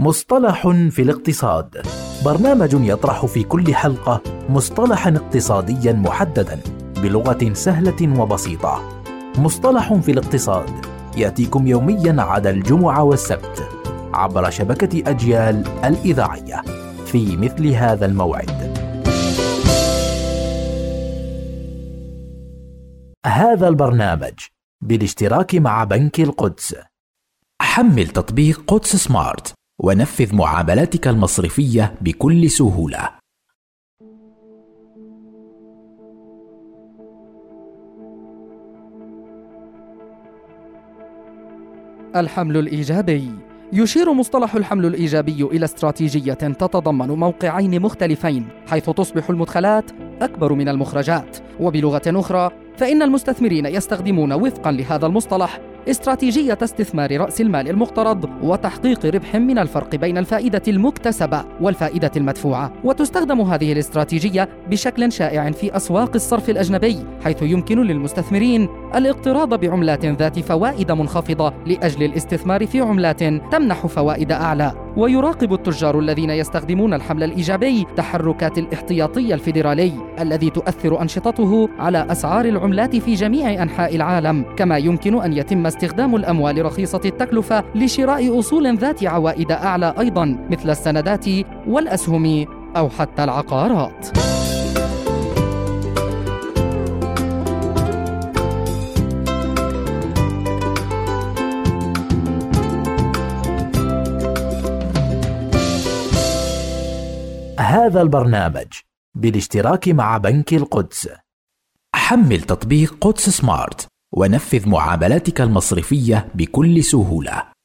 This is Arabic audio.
مصطلح في الاقتصاد. برنامج يطرح في كل حلقة مصطلحا اقتصاديا محددا بلغة سهلة وبسيطة. مصطلح في الاقتصاد يأتيكم يوميا عدا الجمعة والسبت عبر شبكة أجيال الإذاعية في مثل هذا الموعد. هذا البرنامج بالاشتراك مع بنك القدس. حمل تطبيق قدس سمارت. ونفذ معاملاتك المصرفية بكل سهولة. الحمل الإيجابي. يشير مصطلح الحمل الإيجابي إلى استراتيجية تتضمن موقعين مختلفين حيث تصبح المدخلات أكبر من المخرجات. وبلغة أخرى فإن المستثمرين يستخدمون وفقا لهذا المصطلح استراتيجية استثمار رأس المال المقترض وتحقيق ربح من الفرق بين الفائدة المكتسبة والفائدة المدفوعة، وتستخدم هذه الاستراتيجية بشكل شائع في أسواق الصرف الأجنبي، حيث يمكن للمستثمرين الاقتراض بعملات ذات فوائد منخفضة لأجل الاستثمار في عملات تمنح فوائد أعلى. ويراقب التجار الذين يستخدمون الحمل الإيجابي تحركات الاحتياطي الفيدرالي الذي تؤثر أنشطته على أسعار العملات في جميع أنحاء العالم، كما يمكن أن يتم استخدام الأموال رخيصة التكلفة لشراء أصول ذات عوائد أعلى أيضا مثل السندات والأسهم أو حتى العقارات. هذا البرنامج بالاشتراك مع بنك القدس. حمل تطبيق قدس سمارت ونفذ معاملاتك المصرفية بكل سهولة.